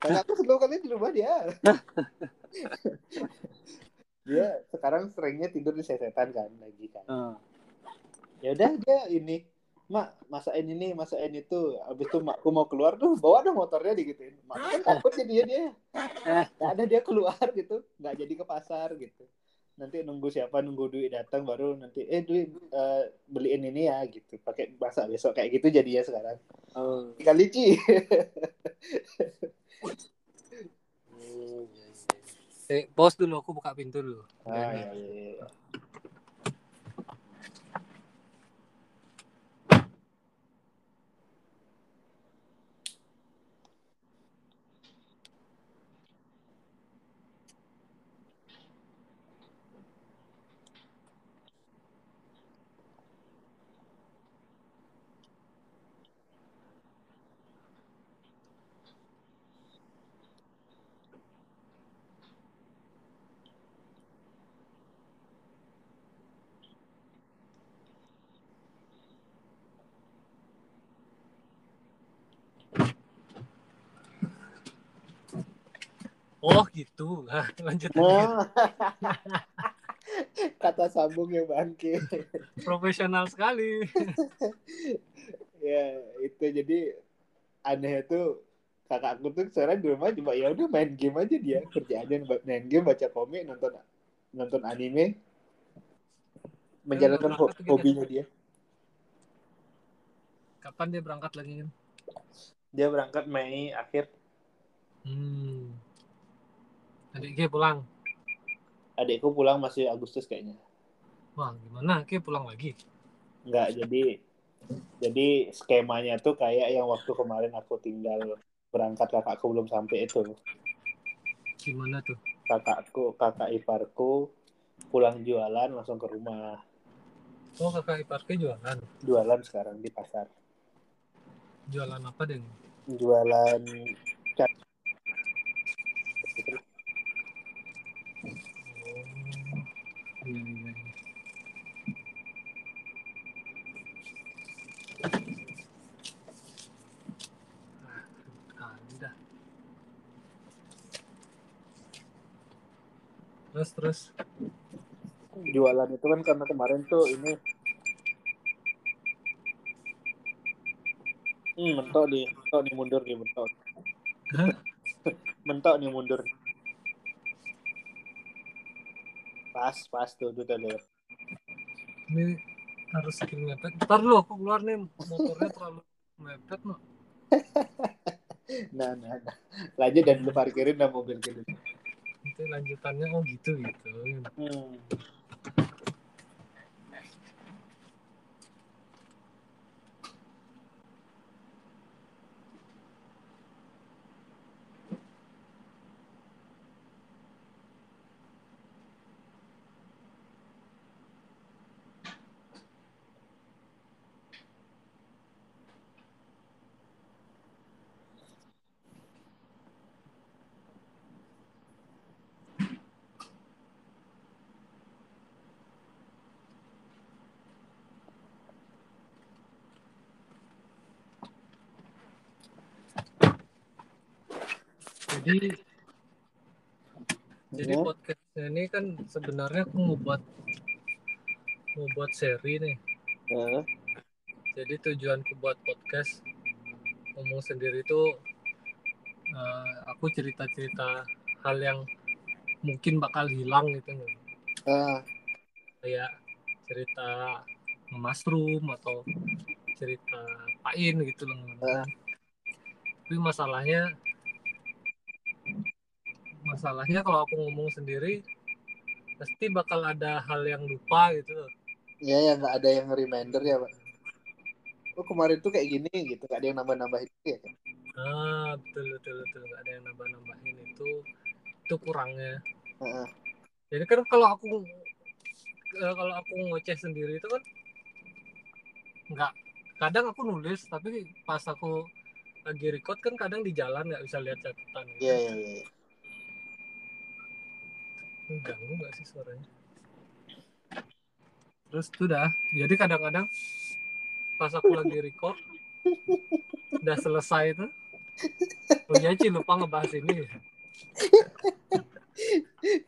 Kakakku selalu kali di rumah dia. (laughs) Dia sekarang seringnya tidur di sesetan kan lagi kan. Ah. ya udah dia ini mak masain ini masain itu. Abis itu makku mau keluar tuh bawa dong motornya digituin mak kan takut jadi dia. Dia nggak ada dia keluar gitu. Nggak jadi ke pasar gitu nanti nunggu siapa nunggu duit datang baru nanti eh duit eh, beliin ini ya gitu pakai bahasa besok kayak gitu jadinya sekarang Oh. kali Ci (laughs) Eh, pause dulu aku buka pintu dulu. ah, iya, iya, iya. Oh gitu. Hah, lanjut. Nah. Kata sambung yang bangke. Profesional sekali. ya itu jadi aneh itu kakakku tuh sekarang di rumah cuma ya udah main game aja dia kerjaannya main game baca komik nonton nonton anime menjalankan ho- gitu. hobinya dia Kapan dia berangkat lagi kan? dia berangkat Mei akhir Hmm. Adik G pulang. adikku pulang masih Agustus kayaknya Wah, gimana? G pulang lagi. Enggak, jadi jadi skemanya tuh kayak yang waktu kemarin aku tinggal berangkat kakakku belum sampai itu. Gimana tuh? Kakakku, kakak iparku pulang jualan langsung ke rumah. Oh, kakak iparnya jualan. Jualan sekarang di pasar. Jualan apa deh? Jualan cat. Oh, iya, iya, iya. Ah, kali dah. Terus. Jualan itu kan karena kemarin tuh ini Hmm, mentok nih, mentok nih mundur nih, mentok. Hah? (laughs) mentok nih mundur. Pas, pas tuh, tuh, tuh. Ini harus saking mepet. Ntar lu aku keluar nih motornya terlalu mepet no. (laughs) Nah, nah, nah. Lanjut dan lu parkirin dah mobil gitu. Nanti lanjutannya oh gitu gitu. Hmm. Jadi jadi Ya. podcast ini kan sebenarnya aku mau buat mau buat seri nih. Nah, Jadi tujuanku buat podcast ngomong sendiri itu eh, aku cerita-cerita hal yang mungkin bakal hilang gitu ah, kayak cerita mushroom atau cerita pain gitu loh. Ah. Tapi masalahnya masalahnya kalau aku ngomong sendiri pasti bakal ada hal yang lupa gitu loh. ya nggak ada yang reminder ya, Pak. Oh, kemarin tuh kayak gini gitu, gak ada yang nambah-nambahin itu ya kan? Ah, betul betul betul nggak ada yang nambah-nambahin itu itu kurangnya. Heeh. Jadi kan kalau aku eh, kalau aku ngoceh sendiri itu kan nggak kadang aku nulis tapi pas aku lagi record kan kadang di jalan nggak bisa lihat catatan. Iya, iya, iya. Ini Ganggu nggak sih suaranya? Terus tuh dah. Jadi kadang-kadang pas aku lagi record udah selesai itu. Oh iya Ci lupa ngebahas ini.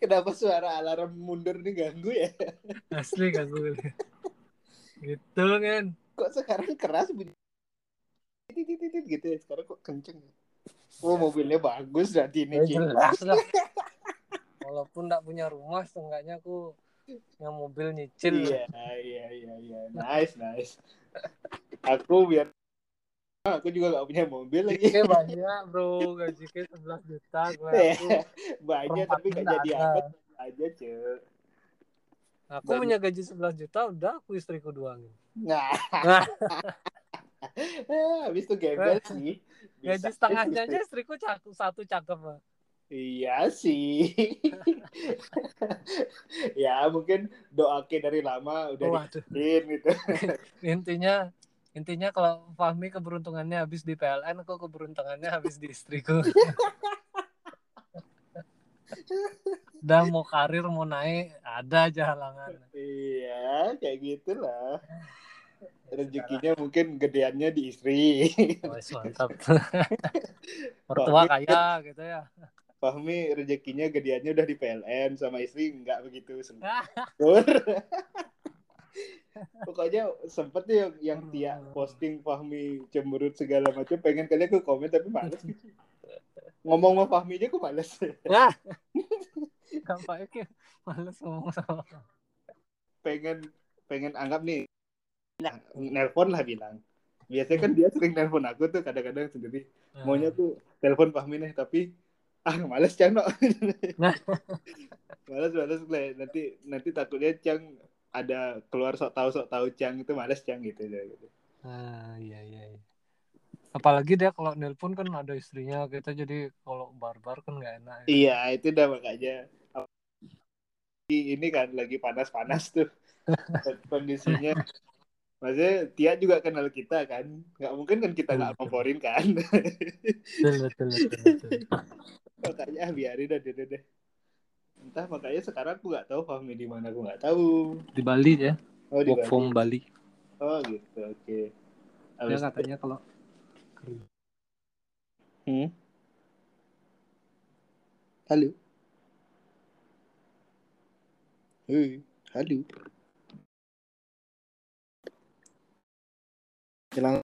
Kenapa suara alarm mundur nih ganggu ya? Asli ganggu. gitu kan. Kok sekarang keras bunyi? Gitu ya, sekarang kok kenceng ya? Oh, mobilnya bagus berarti ini, jelas lah. Walaupun nggak punya rumah, setengahnya aku yang mobil nyicil. Iya, iya, iya, iya. Nice, nice. Aku biar aku juga gak punya mobil lagi. Gaji banyak bro, gaji ke 11 juta. Gue aku, Banyak tapi gak jadi apa aja, Cek. Aku Dan- punya gaji 11 juta, udah aku istriku doang. Nah. Nah. Eh, (laughs) Habis itu gembel sih. Bisa Gaji setengahnya sih. aja istriku cakep, satu cakep. Iya sih. (laughs) ya mungkin doakin dari lama udah Waduh. diin gitu. (laughs) Intinya intinya kalau Fahmi keberuntungannya habis di PLN, aku keberuntungannya habis di istriku. (laughs) Udah mau karir mau naik, ada aja halangan. iya, kayak gitulah. (sighs) Rezekinya mungkin gedeannya di istri. Wah, mantap. Mertua kaya gitu ya. Fahmi rezekinya gedeannya udah di PLN sama istri nggak begitu sempur. (laughs) Pokoknya sempet nih yang, yang Tia posting Fahmi cemberut segala macam pengen kalian ke komen tapi males. Ngomong sama Fahmi aja aku males. Nah, (laughs) gampang ya males ngomong sama. pengen pengen anggap nih nelpon lah bilang. Biasanya kan dia sering nelpon aku tuh kadang-kadang sendiri. Maunya tuh telepon Fahmi nih tapi ah males Cang no. (laughs) males males lah nanti nanti takutnya Cang ada keluar sok tahu sok tahu Cang itu males Cang gitu gitu. Ah, iya iya. iya. Apalagi dia kalau nelpon kan ada istrinya, kita jadi kalau barbar kan nggak enak. ya. Iya itu udah makanya ini kan lagi panas-panas tuh (laughs) kondisinya. Maksudnya Tia juga kenal kita kan, nggak mungkin kan kita nggak Betul. ngomporin kan. Betul betul betul. betul. makanya biarin deh deh deh. Entah makanya sekarang aku nggak tahu Fahmi di mana aku nggak tahu. Di Bali ya, Oh di work Bali. from Bali. Oh gitu, oke. Dia Habis katanya kalau Hmm? Halo. Hei, halo. Hilang